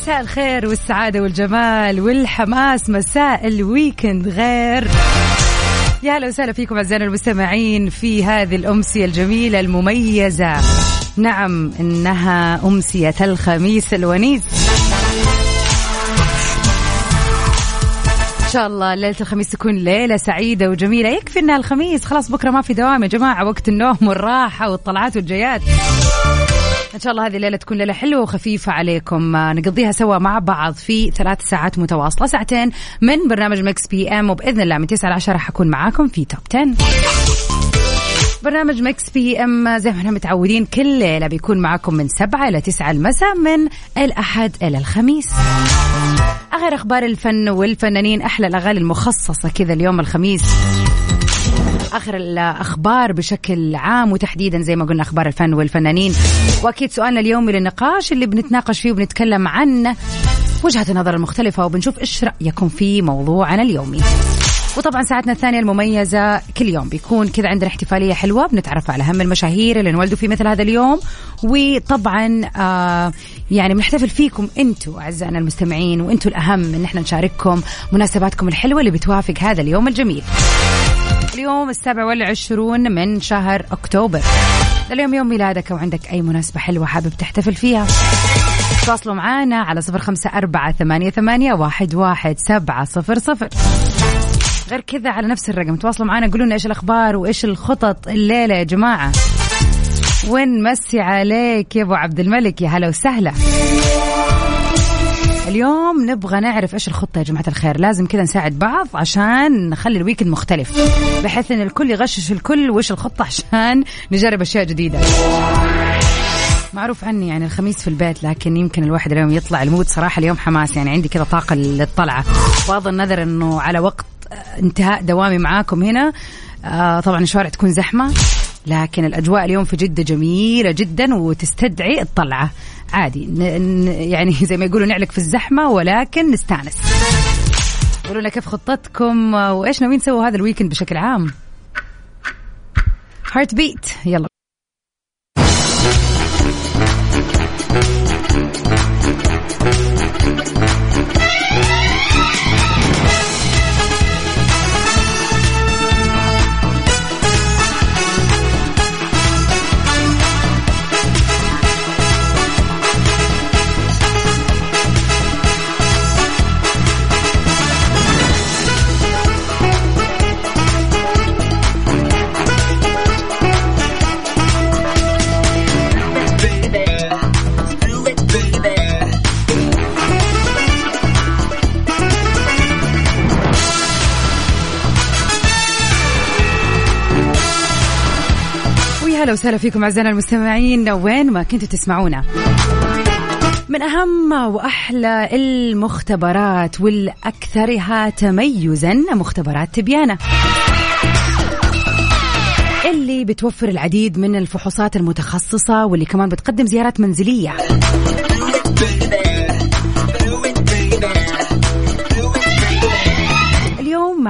مساء الخير والسعادة والجمال والحماس. مساء الويكند غير. يا هلا وسهلا فيكم أعزائنا المستمعين في هذه الأمسية الجميلة المميزة. نعم إنها أمسية الخميس الونيس. إن شاء الله ليلة الخميس تكون ليلة سعيدة وجميلة. يكفي إنها الخميس. خلاص بكرة ما في دوام يا جماعة. وقت النوم والراحة والطلعات والجيات. إن شاء الله هذه الليلة تكون ليلة حلوة وخفيفة عليكم. آه، نقضيها سوا مع بعض في ثلاث ساعات متواصلة ساعتين من برنامج Mix PM وبإذن الله من 9 ل 10 حكون معاكم في Top 10 برنامج Mix PM زي ما إحنا متعودين كل ليلة بيكون معاكم من 7 إلى 9 المساء من الأحد إلى الخميس. آخر أخبار الفن والفنانين أحلى الأغاني المخصصة كذا اليوم الخميس. آخر الأخبار بشكل عام وتحديدا زي ما قلنا أخبار الفن والفنانين. وأكيد سؤالنا اليومي للنقاش اللي بنتناقش فيه وبنتكلم عن وجهة النظر المختلفة وبنشوف إيش رأيكم في موضوعنا اليومي. وطبعا ساعتنا الثانية المميزة كل يوم بيكون كذا عندنا احتفالية حلوة بنتعرف على أهم المشاهير اللي انولدوا في مثل هذا اليوم. وطبعا آه يعني بنحتفل فيكم أنتم أعزائنا المستمعين وأنتم الأهم إن إحنا نشارككم مناسباتكم الحلوة اللي بتوافق هذا اليوم الجميل. اليوم السابع والعشرون من شهر أكتوبر. اليوم يوم ميلادك وعندك أي مناسبة حلوة حابب تحتفل فيها؟ تواصلوا معنا على صفر خمسة أربعة ثمانية, ثمانية واحد, واحد سبعة صفر صفر. غير كذا على نفس الرقم تواصلوا معنا قولوا لنا إيش الأخبار وإيش الخطط الليلة يا جماعة. ونمسي عليك يا أبو عبد الملك؟ يا هلا وسهلا. اليوم نبغى نعرف إيش الخطة يا جماعة الخير. لازم كذا نساعد بعض عشان نخلي الويكند مختلف بحيث إن الكل يغشش الكل وايش الخطة عشان نجرب أشياء جديدة. معروف عني يعني الخميس في البيت لكن يمكن الواحد اليوم يطلع المود. صراحة اليوم حماس يعني عندي كذا طاقة للطلعة. بغض النظر إنه على وقت انتهاء دوامي معاكم هنا آه طبعا الشوارع تكون زحمة. لكن الأجواء اليوم في جدة جميلة جدا وتستدعي الطلعة. عادي. يعني زي ما يقولوا نعلق في الزحمة ولكن نستانس. قولوا لنا كيف خطتكم وإيش ناويين تسووا هذا ال weekend بشكل عام؟ heartbeat يلا. هلا وسهلا فيكم أعزائنا المستمعين. وين ما كنتوا تسمعونا. من أهم وأحلى المختبرات والاكثرها تميزا مختبرات تبيانه اللي بتوفر العديد من الفحوصات المتخصصة واللي كمان بتقدم زيارات منزلية.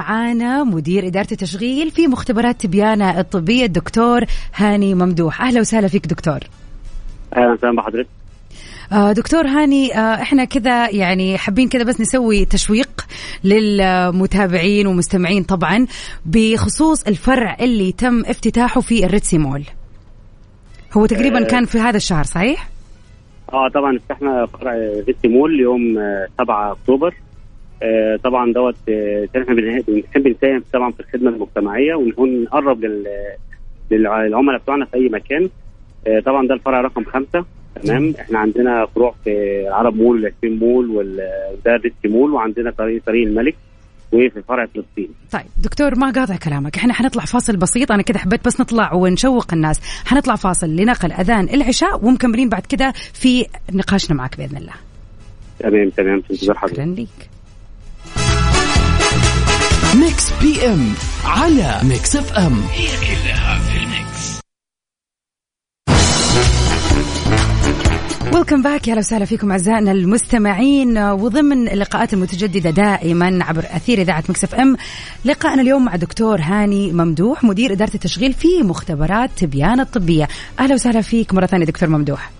معانا مدير إدارة التشغيل في مختبرات تبيانة الطبية الدكتور هاني ممدوح. أهلا وسهلا فيك دكتور. أهلا وسهلا بحضرتك. آه، دكتور هاني آه، إحنا كذا يعني حابين كذا بس نسوي تشويق للمتابعين ومستمعين طبعا بخصوص الفرع اللي تم افتتاحه في ال Red Sea Mall. هو تقريبا آه. كان في هذا الشهر صحيح؟ آه طبعا فتحنا فرع Red Sea Mall يوم آه، 7 أكتوبر. طبعا دوت آه، إحنا بنحب نساهم طبعا في الخدمة المجتمعية ونكون نقرب لل للع- للعملاء بتوعنا في أي مكان. آه، طبعا ده الفرع رقم خمسة. تمام؟ إحنا عندنا فروع في العرب مول والياسمين مول وده الريتسي مول وعندنا طريق طريق الملك وفي فرع فلسطين. طيب دكتور ما قاطع كلامك. إحنا حنطلع فاصل بسيط. أنا كده حبيت بس نطلع ونشوق الناس. حنطلع فاصل لنقل أذان العشاء ومكملين بعد كده في نقاشنا معك بإذن الله. تمام تمام. في انتظار حضرتك. شكرا لك Mix PM على Mix FM هي كلها في ال Mix. Welcome back يا أهلا وسهلا فيكم أعزائنا المستمعين. وضمن اللقاءات المتجددة دائما عبر أثير إذاعة Mix FM لقاءنا اليوم مع دكتور هاني ممدوح مدير إدارة التشغيل في مختبرات تبيان الطبيه أهلا وسهلا فيك مرة ثانية دكتور ممدوح.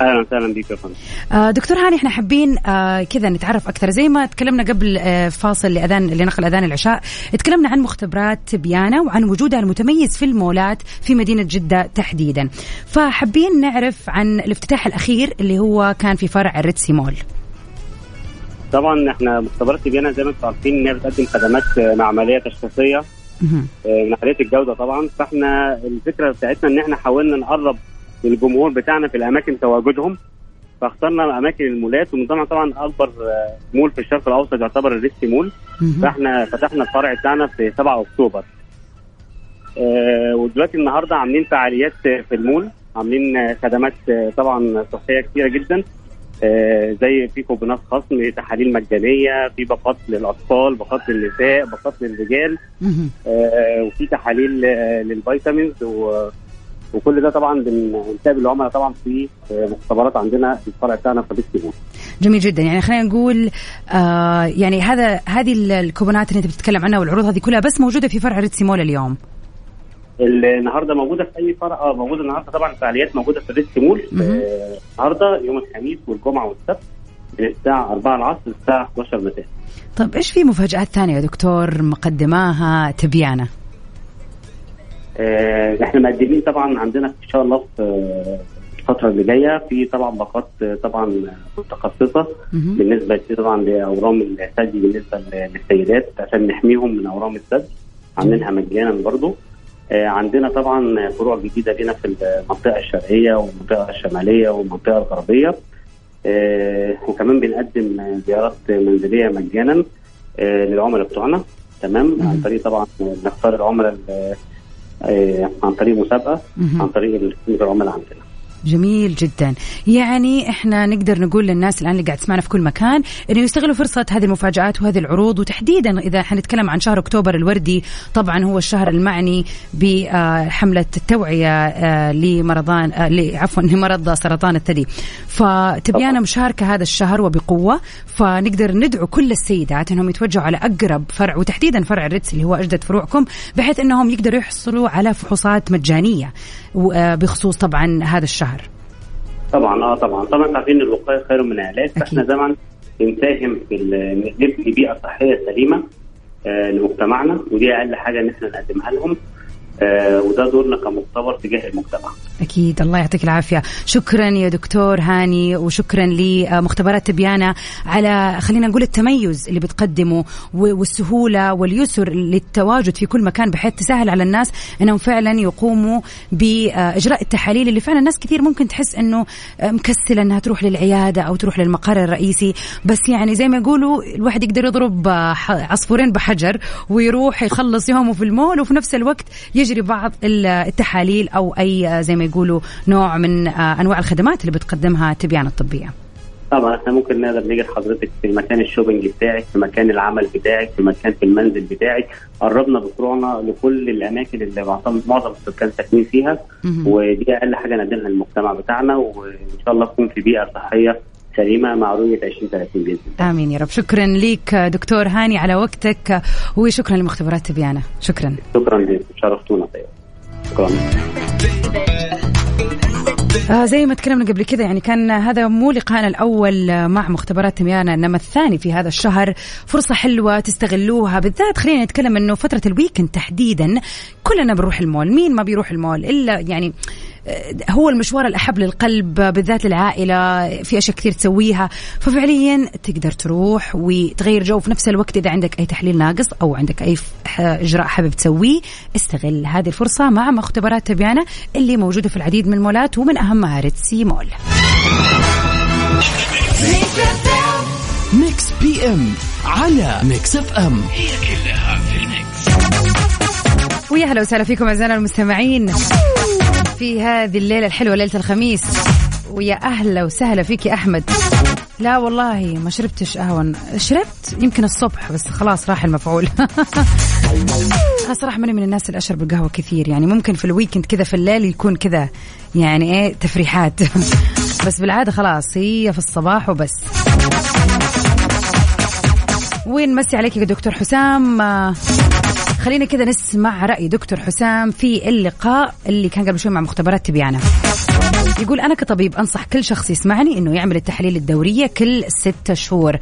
أهلا وسهلا بيك يا فندم. آه دكتور هاني إحنا حابين آه كذا نتعرف أكثر. زي ما تكلمنا قبل آه فاصل لأذان لنقل أذان العشاء تكلمنا عن مختبرات تبيانه وعن وجودها المتميز في المولات في مدينة جدة تحديدا. فحابين نعرف عن الافتتاح الأخير اللي هو كان في فرع الريتسي مول. طبعا إحنا مختبرات تبيانه زي ما أنتم عارفين إن هي بتقدم خدمات معمليه تشخيصيه من عاليه الجودة طبعا. فإحنا الفكرة بتاعتنا إن إحنا حاولنا نقرب للجمهور بتاعنا في الأماكن تواجدهم. فاخترنا أماكن المولات ومن ضمنها طبعا أكبر آه، مول في الشرق الأوسط يعتبر الريستي مول. فإحنا فتحنا الفرع بتاعنا في 7 أكتوبر. آه، ودلوقتي النهارده عاملين فعاليات في المول عاملين آه، خدمات آه، طبعا صحية كتيرة جدا. آه، زي في كوبونات خصم تحاليل مجانية في باقات للأطفال باقات للنساء باقات للرجال. آه، وفي تحاليل لل vitamins و- وكل ده طبعا بنتقابل العملاء طبعا في مختبرات عندنا في الفرع بتاعنا في سيبون. جميل جدا. يعني خلينا نقول آه يعني هذا هذه ال- الكوبونات اللي انت بتتكلم عنها والعروض هذه كلها بس موجودة في فرع ريتسي مول اليوم. النهارده موجودة في أي فرع؟ آه موجودة النهارده. طبعا فعاليات موجودة في الريست مول. آه، النهارده يوم الخميس والجمعة والسبت من الساعة 4 العصر للساعه 11 مساء. طيب إيش في مفاجآت ثانية يا دكتور مقدماها تبيانه آه، إحنا مقدمين طبعا عندنا إن شاء الله في آه، الفترة اللي جاية. في طبعا باقات آه، طبعا متخصصة. بالنسبة طبعا لأورام الثدي بالنسبة للسيدات عشان نحميهم من أورام الثدي عاملينها مجانا برضو. آه، عندنا طبعا فروع جديدة لنا في المنطقة الشرقية والمنطقة الشمالية والمنطقة الغربية. آه، وكمان بنقدم زيارات منزلية مجانا آه، للعملاء بتوعنا. تمام؟ عن طريق طبعا نختار العملاء ال- آه، عن طريق مسابقة. عن طريق خدمه العملاء عندنا جميل جدا. يعني إحنا نقدر نقول للناس الآن اللي قاعد تسمعنا في كل مكان إنه يستغلوا فرصة هذه المفاجآت وهذه العروض وتحديدا إذا حنتكلم عن شهر أكتوبر الوردي طبعا هو الشهر المعني بحمله التوعية آه، لمرضان آه، عفوا لمرض سرطان الثدي. فتبيانا مشاركه هذا الشهر وبقوة فنقدر ندعو كل السيدات إنهم يتوجهوا على أقرب فرع وتحديدا فرع الريتس اللي هو أجدد فروعكم بحيث إنهم يقدروا يحصلوا على فحوصات مجانية آه، بخصوص طبعا هذا الشهر. طبعا آه طبعا. طبعا عارفين إن الوقاية خير من العلاج فإحنا. طبعا بنساهم في نبني بيئه صحيه سليمه آه لمجتمعنا ودي أقل حاجة إن إحنا نقدمها لهم آه وده دورنا كمختبر تجاه المجتمع. أكيد. الله يعطيك العافية. شكرا يا دكتور هاني وشكرا لمختبرات تبيانة على خلينا نقول التميز اللي بتقدمه والسهولة واليسر للتواجد في كل مكان بحيث تسهل على الناس أنهم فعلا يقوموا بإجراء التحاليل اللي فعلا ناس كثير ممكن تحس أنه مكسلة أنها تروح للعيادة أو تروح للمقر الرئيسي. بس يعني زي ما يقولوا الواحد يقدر يضرب عصفورين بحجر ويروح يخلص يومه في المول وفي نفس الوقت يجري بعض ال- التحاليل أو أي زي ما يقولوا نوع من آه، أنواع الخدمات اللي بتقدمها تبيان الطبية. طبعا إحنا ممكن نقدر نيجي لحضرتك في مكان الشوبينج بتاعك في مكان العمل بتاعك في مكان في المنزل بتاعك. قربنا بفروعنا لكل الأماكن اللي معظم معظم السكان ساكنين فيها. ودي أقل حاجة نقدمها للمجتمع بتاعنا. وإن شاء الله تكون في بيئة صحية سليمة مع رؤية 2030 بإذن الله. آمين يا رب. شكرا لك آه، دكتور هاني على وقتك وشكرا لمختبرات تبيانه شكرا. شكرا لكم شرفتونا طيب. شكرا. آه زي ما تكلمنا قبل كذا يعني كان هذا مو لقائنا الأول آه، مع مختبرات تبيان إنما الثاني في هذا الشهر. فرصة حلوة تستغلوها. بالذات خلينا نتكلم إنه فترة ال weekend تحديدا كلنا بنروح المول. مين ما بيروح المول إلا يعني هو المشوار الأحب للقلب بالذات العائلة في أشياء كثير تسويها. ففعليا تقدر تروح وتغير جو في نفس الوقت إذا عندك أي تحليل ناقص أو عندك أي إجراء حابب تسويه. استغل هذه الفرصة مع مختبرات تبيانة اللي موجودة في العديد من المولات ومن أهمها Red Sea Mall. Mix PM على Mix FM. هي كلها في ال mix. ويا هلا وسهلا فيكم أعزائنا المستمعين. في هذه الليلة الحلوة ليلة الخميس. ويا أهلا وسهلا فيك يا أحمد. لا والله ما شربتش قهوة. شربت يمكن الصبح بس خلاص راح المفعول. أنا صراحة ماني من الناس اللي أشرب القهوة كثير. يعني ممكن في ال weekend كذا في الليل يكون كذا. يعني إيه تفريحات. بس بالعادة خلاص هي في الصباح وبس. وين مسي عليك يا دكتور حسام؟ خلينا كذا نسمع رأي دكتور حسام في اللقاء اللي كان قبل شوي مع مختبرات تبيانة يقول أنا كطبيب أنصح كل شخص يسمعني أنه يعمل التحاليل الدورية كل ستة شهور.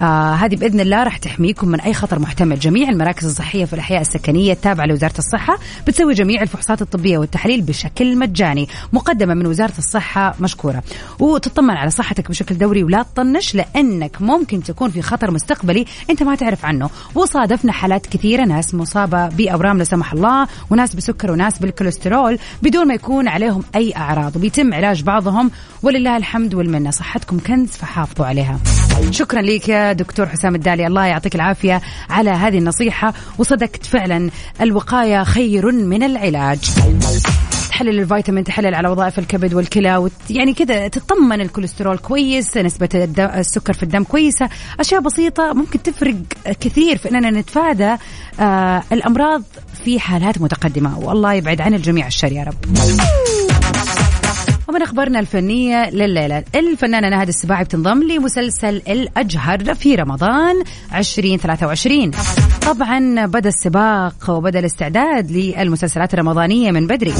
آه هذه بإذن الله راح تحميكم من أي خطر محتمل. جميع المراكز الصحية في الأحياء السكنية التابعة لوزارة الصحة بتسوي جميع الفحوصات الطبية والتحاليل بشكل مجاني. مقدمة من وزارة الصحة مشكورة. وتطمن على صحتك بشكل دوري ولا تطنش لأنك ممكن تكون في خطر مستقبلي أنت ما تعرف عنه. وصادفنا حالات كثيرة ناس مصابة بأورام لا سمح الله وناس بسكر وناس بالكوليسترول بدون ما يكون عليهم أي أعراض. وبيتم علاج بعضهم ولله الحمد والمنة. صحتكم كنز فحافظوا عليها. شكرا لك يا دكتور حسام الدالي. الله يعطيك العافية على هذه النصيحة. وصدقت فعلا الوقاية خير من العلاج. تحلل الفيتامين تحلل على وظائف الكبد والكلى وت... يعني كذا تطمن الكوليسترول كويس نسبة الدم... السكر في الدم كويسة. أشياء بسيطة ممكن تفرق كثير في أننا نتفادى آه الأمراض في حالات متقدمة. والله يبعد عن الجميع الشر يا رب. ومن أخبارنا الفنية لليلة. الفنانة نهد السباعي بتنضم لمسلسل الأجهر في رمضان 2023 طبعا بدأ السباق وبدأ الاستعداد للمسلسلات الرمضانية من بدري.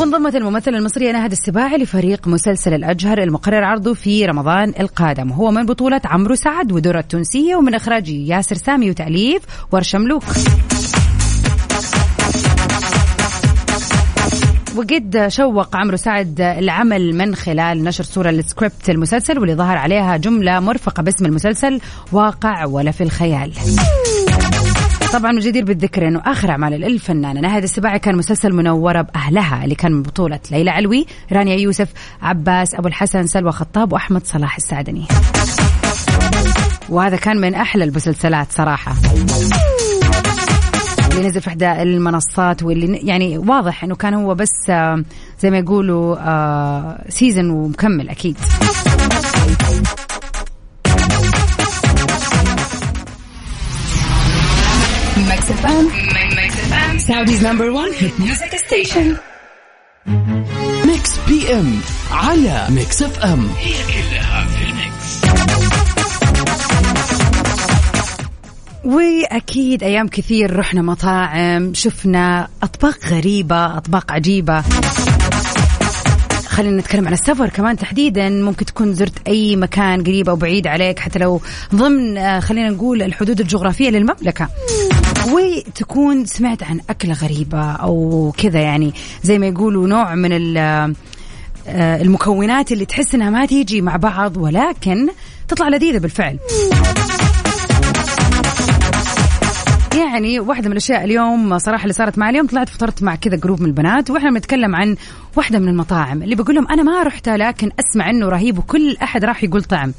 وانضمت الممثلة المصرية نهد السباعي لفريق مسلسل الأجهر المقرر عرضه في رمضان القادم. وهو من بطولة عمرو سعد ودرة التونسية ومن إخراج ياسر سامي وتأليف ورشة ملوك. وقد شوق عمرو سعد العمل من خلال نشر صورة لسكريبت المسلسل واللي ظهر عليها جملة مرفقة باسم المسلسل واقع ولا في الخيال طبعا الجدير بالذكر إنه آخر أعمال الفنانة نهاد السباعي كان مسلسل منورة بأهلها اللي كان من بطولة ليلى علوي، رانيا يوسف، عباس أبو الحسن، سلوى خطاب وأحمد صلاح السعدني. وهذا كان من أحلى المسلسلات صراحة. اللي نزل في إحدى المنصات واللي يعني واضح إنه كان هو بس آه، زي ما يقولوا سيزن ومكمل أكيد. Saudi's number one hit music station. Mix PM على Mix FM هي كلها وأكيد أيام كثير رحنا مطاعم شفنا أطباق غريبة أطباق عجيبة. خلينا نتكلم عن السفر كمان تحديدا. ممكن تكون زرت أي مكان قريب أو بعيد عليك حتى لو ضمن آه، خلينا نقول الحدود الجغرافية للمملكة. وتكون سمعت عن أكلة غريبة أو كذا يعني زي ما يقولوا نوع من آه، المكونات اللي تحس إنها ما تيجي مع بعض ولكن تطلع لذيذة بالفعل. يعني واحدة من الأشياء اليوم صراحة اللي صارت معي اليوم طلعت فطرت مع كذا جروب من البنات وإحنا بنتكلم عن واحدة من المطاعم اللي بقول لهم أنا ما رحتها لكن أسمع إنه رهيب وكل أحد راح يقول طعم.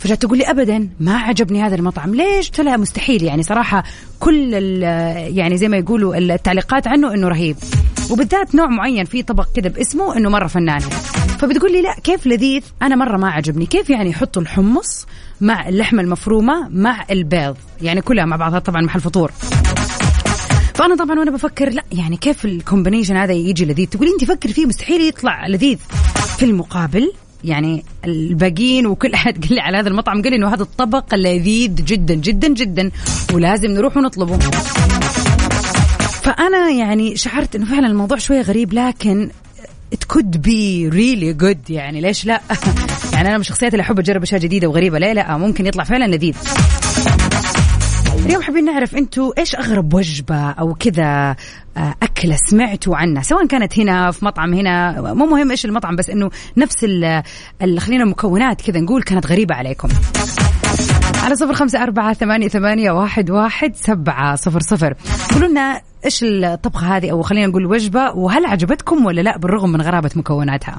فجأت تقول لي أبدا ما عجبني هذا المطعم. ليش؟ لها مستحيل يعني صراحة كل يعني زي ما يقولوا التعليقات عنه إنه رهيب. وبالذات نوع معين في طبق كذا باسمه إنه مرة فنان. فبتقول لي لا كيف لذيذ؟ أنا مرة ما عجبني. كيف يعني يحطوا الحمص مع اللحمة المفرومة مع البيض. يعني كلها مع بعضها طبعا محل فطور. فأنا طبعا وأنا بفكر لا يعني كيف الكومبينيشن هذا يجي لذيذ؟ تقولي انت فكر فيه مستحيل يطلع لذيذ. في المقابل يعني الباقيين وكل أحد قال لي على هذا المطعم قال لي إنه هذا الطبق لذيذ جدا جدا جدا ولازم نروح ونطلبه. فأنا يعني شعرت إنه فعلا الموضوع شوية غريب لكن it could be really good. يعني ليش لا؟ يعني أنا من الشخصيات اللي أحب أجرب أشياء جديدة وغريبة. ليه لا ممكن يطلع فعلا لذيذ. اليوم حابين نعرف أنتم إيش أغرب وجبة أو كذا آه، أكلة سمعتوا عنها؟ سواء كانت هنا في مطعم هنا مو مهم إيش المطعم بس إنه نفس ال- خلينا المكونات كذا نقول كانت غريبة عليكم. على صفر خمسة أربعة ثمانية, ثمانية واحد, واحد سبعة صفر صفر. قولوا لنا إيش الطبخة هذه أو خلينا نقول وجبة وهل عجبتكم ولا لا بالرغم من غرابة مكوناتها؟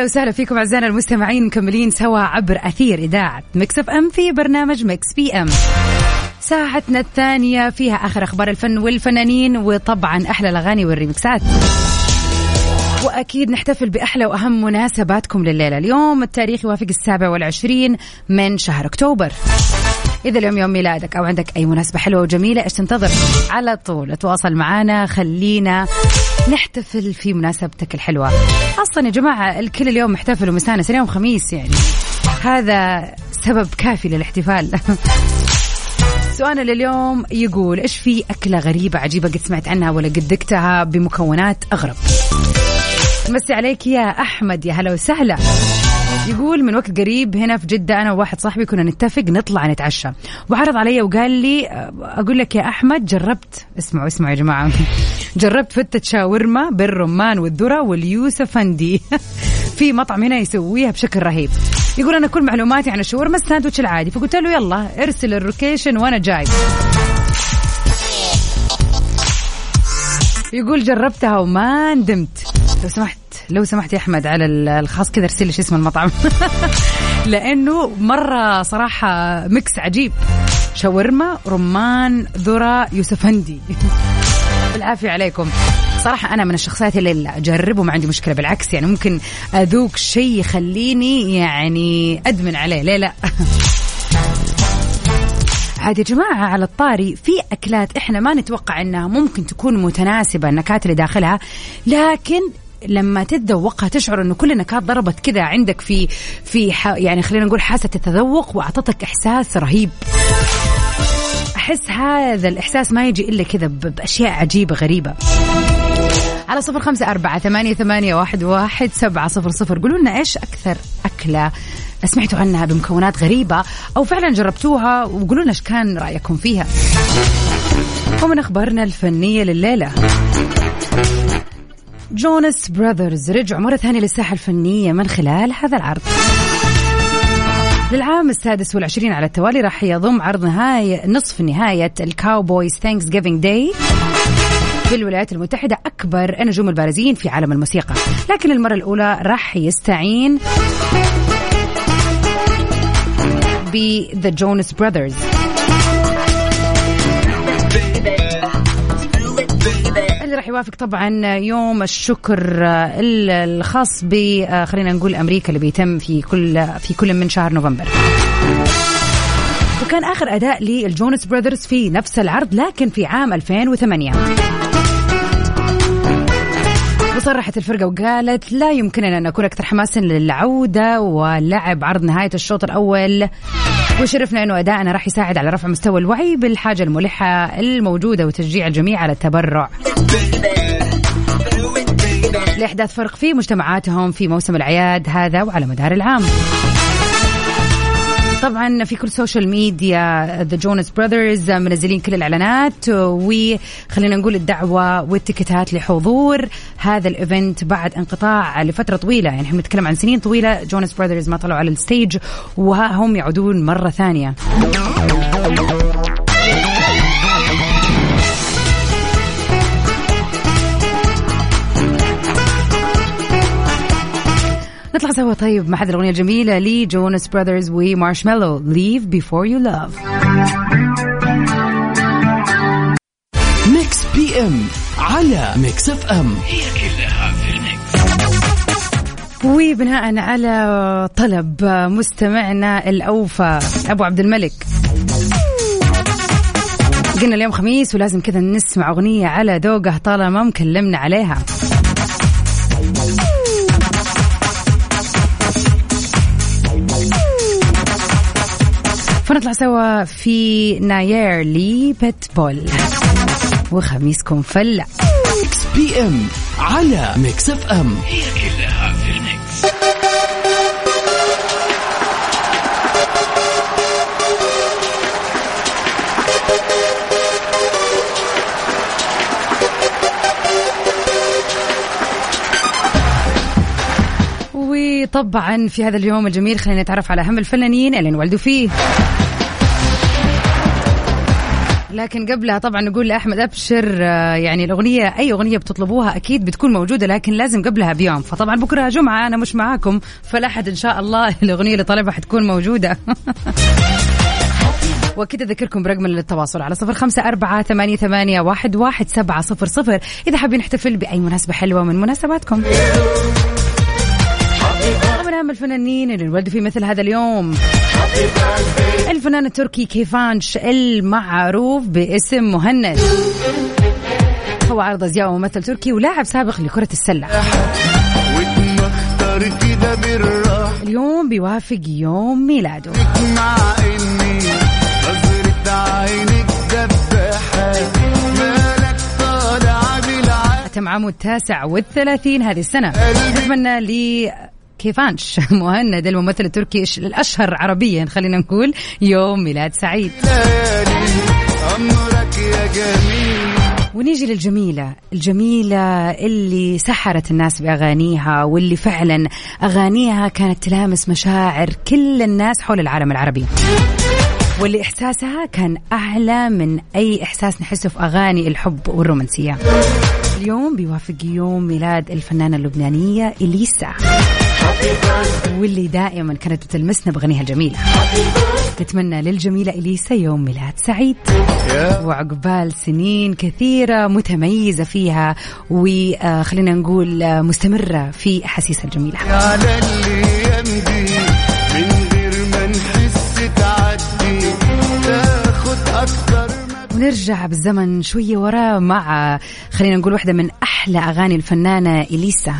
هلا وسهلا فيكم أعزائنا المستمعين مكملين سوا عبر أثير إذاعة Mix FM في برنامج Mix PM. ساعتنا الثانية فيها آخر أخبار الفن والفنانين وطبعا أحلى الأغاني والريمكسات وأكيد نحتفل بأحلى وأهم مناسباتكم لليلة. اليوم التاريخ يوافق السابع والعشرين من شهر أكتوبر. إذا اليوم يوم ميلادك أو عندك أي مناسبة حلوة وجميلة إيش تنتظر؟ على طول تواصل معنا خلينا نحتفل في مناسبتك الحلوة. أصلا يا جماعة الكل اليوم محتفل ومستانس اليوم خميس يعني. هذا سبب كافي للاحتفال. سؤالنا لليوم يقول إيش في أكلة غريبة عجيبة قد سمعت عنها ولا قد ذقتها بمكونات أغرب؟ مسي عليك يا أحمد يا هلا وسهلا. يقول من وقت قريب هنا في جدة أنا وواحد صاحبي كنا نتفق نطلع نتعشى. وعرض علي وقال لي أقول لك يا أحمد جربت اسمعوا اسمعوا يا جماعة. جربت فتة شاورما بالرمان والذرة واليوسفندي في مطعم هنا يسويها بشكل رهيب. يقول أنا كل معلوماتي عن الشاورما الساندوتش العادي. فقلت له يلا ارسل الروكيشن وأنا جاي. يقول جربتها وما ندمت. لو سمحت. لو سمحت يا أحمد على الخاص كذا ارسل لي اسم المطعم. لأنه مرة صراحة ميكس عجيب. شاورما رمان ذرة يوسفندي. بالعافية عليكم. صراحة أنا من الشخصيات اللي لا أجرب وما عندي مشكلة بالعكس يعني ممكن أذوق شيء يخليني يعني أدمن عليه. ليه لا؟ عاد يا جماعة على الطاري في أكلات إحنا ما نتوقع إنها ممكن تكون متناسبة النكهات اللي داخلها لكن لما تتذوقها تشعر إنه كل النكهات ضربت كذا عندك في في يعني خلينا نقول حاسة التذوق وأعطتك إحساس رهيب. أحس هذا الإحساس ما يجي إلا كذا بأشياء عجيبة غريبة. على صفر خمسة أربعة ثمانية, ثمانية واحد, واحد سبعة صفر صفر. قولوا لنا إيش أكثر أكلة سمعتوا عنها بمكونات غريبة أو فعلا جربتوها وقولوا لنا إيش كان رأيكم فيها. ومن أخبارنا الفنية لليلة. Jonas Brothers. رجعوا مرة ثانية للساحة الفنية من خلال هذا العرض. للعام السادس والعشرين على التوالي راح يضم عرض نهاية نصف نهاية ال Cowboys Thanksgiving Day في الولايات المتحدة. أكبر النجوم البارزين في عالم الموسيقى. لكن المرة الأولى راح يستعين ب The Jonas Brothers. يوافق طبعا يوم الشكر الخاص ب خلينا نقول أمريكا اللي بيتم في كل في كل من شهر نوفمبر. وكان آخر أداء للجونس براذرز في نفس العرض لكن في عام 2008 وصرحت الفرقة وقالت لا يمكننا أن نكون أكثر حماسا للعودة ولعب عرض نهاية الشوط الأول وشرفنا أنه أدائنا راح يساعد على رفع مستوى الوعي بالحاجة الملحة الموجودة وتشجيع الجميع على التبرع. لإحداث فرق في مجتمعاتهم في موسم الأعياد هذا وعلى مدار العام. طبعا في كل social media the Jonas Brothers منزلين كل الإعلانات وخلينا نقول الدعوة والتيكتات لحضور هذا ال event بعد انقطاع لفترة طويلة. يعني إحنا بنتكلم عن سنين طويلة Jonas Brothers ما طلعوا على ال stage وها هم يعودون مرة ثانية. نطلع سوا. طيب مع هذه الأغنية الجميلة ل Jonas Brothers و Marshmello. Leave Before You Love. Mix PM على Mix FM هي كلها في ال mix. وبناء على طلب مستمعنا الأوفى أبو عبد الملك. قلنا اليوم خميس ولازم كذا نسمع أغنية على ذوقه طالما مكلمنا عليها. فنطلع سوا في ناير لي بيت بول. وخميسكم فلا Mix PM على Mix FM. هي كلها في ال mix. وطبعا في هذا اليوم الجميل خلينا نتعرف على أهم الفنانين اللي انولدوا فيه. لكن قبلها طبعا نقول لأحمد أبشر آه، يعني الأغنية أي أغنية بتطلبوها أكيد بتكون موجودة لكن لازم قبلها بيوم. فطبعا بكرة جمعة أنا مش معاكم فالاحد إن شاء الله الأغنية اللي طالبها حتكون موجودة. وكذا أذكركم برقم للتواصل على صفر خمسة أربعة ثمانية, ثمانية واحد, واحد سبعة صفر صفر. إذا حابين نحتفل بأي مناسبة حلوة من مناسباتكم. أهم الفنانين اللي انولدوا في مثل هذا اليوم. الفنان التركي كيفانش المعروف باسم مهند. هو عرض أزياء وممثل تركي ولاعب سابق لكرة السلة. اليوم بيوافق يوم ميلاده. أتم عامه التاسع والثلاثين هذه السنة. نتمنى لي كيفانش؟ مهند الممثل التركي الأشهر عربيا خلينا نقول يوم ميلاد سعيد. ونيجي للجميلة الجميلة اللي سحرت الناس بأغانيها واللي فعلا أغانيها كانت تلامس مشاعر كل الناس حول العالم العربي. واللي إحساسها كان أعلى من أي إحساس نحسه في أغاني الحب والرومانسية. اليوم بيوافق يوم ميلاد الفنانة اللبنانية إليسا. واللي دائما كانت بتلمسنا بأغنيها الجميلة نتمنى للجميلة إليسا يوم ميلاد سعيد. وعقبال سنين كثيرة متميزة فيها وخلينا نقول مستمرة في أحاسيسها الجميلة. على اللي من غير ما نحس تعدي. تاخد أكتر ما ونرجع بالزمن شوية ورا مع خلينا نقول واحدة من أحلى أغاني الفنانة إليسا.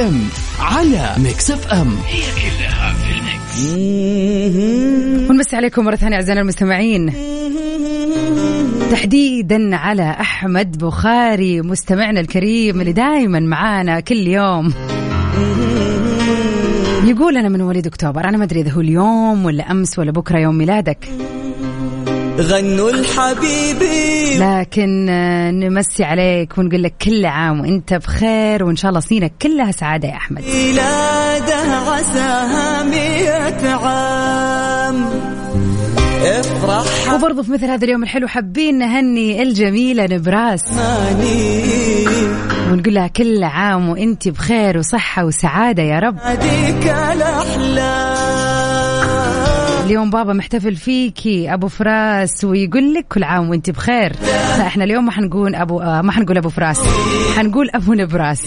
M على Mix FM. هي كلها في ال mix ونمسي عليكم مرة ثانية أعزائنا المستمعين. تحديدا على أحمد بخاري مستمعنا الكريم اللي دائما معانا كل يوم. يقول أنا من مواليد أكتوبر أنا ما أدري إذا هو اليوم ولا أمس ولا بكرة يوم ميلادك. غنوا الحبيبي. لكن آه، نمسي عليك ونقول لك كل عام وانت بخير وإن شاء الله سنينك كلها سعادة يا أحمد. ميلاده عساها مئة عام. افرح. وبرضه في مثل هذا اليوم الحلو حابين نهني الجميلة نبراس. ونقول لها كل عام وإنت بخير وصحة وسعادة يا رب. هديك الأحلام. اليوم بابا محتفل فيكي أبو فراس ويقول لك كل عام وأنت بخير. لا إحنا اليوم ما حنقول أبو آه ما حنقول أبو فراس حنقول ابو نبراس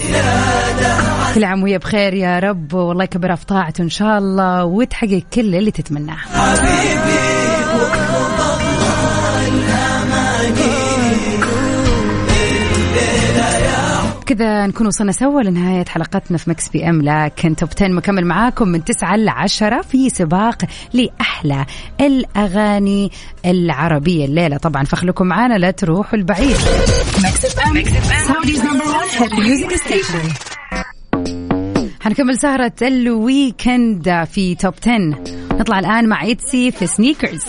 كل عام وهي بخير يا رب والله يكبرها في طاعته إن شاء الله وتحقق كل اللي تتمناه. كذا نكون وصلنا سوا لنهاية حلقتنا في Mix PM لكن Top 10 مكمل معاكم من 9 ل 10 في سباق لأحلى الأغاني العربية الليلة. طبعا فخلكم معانا لا تروحوا البعيد. حنكمل سهرة ال weekend في Top 10 نطلع الآن مع ITZY في Sneakers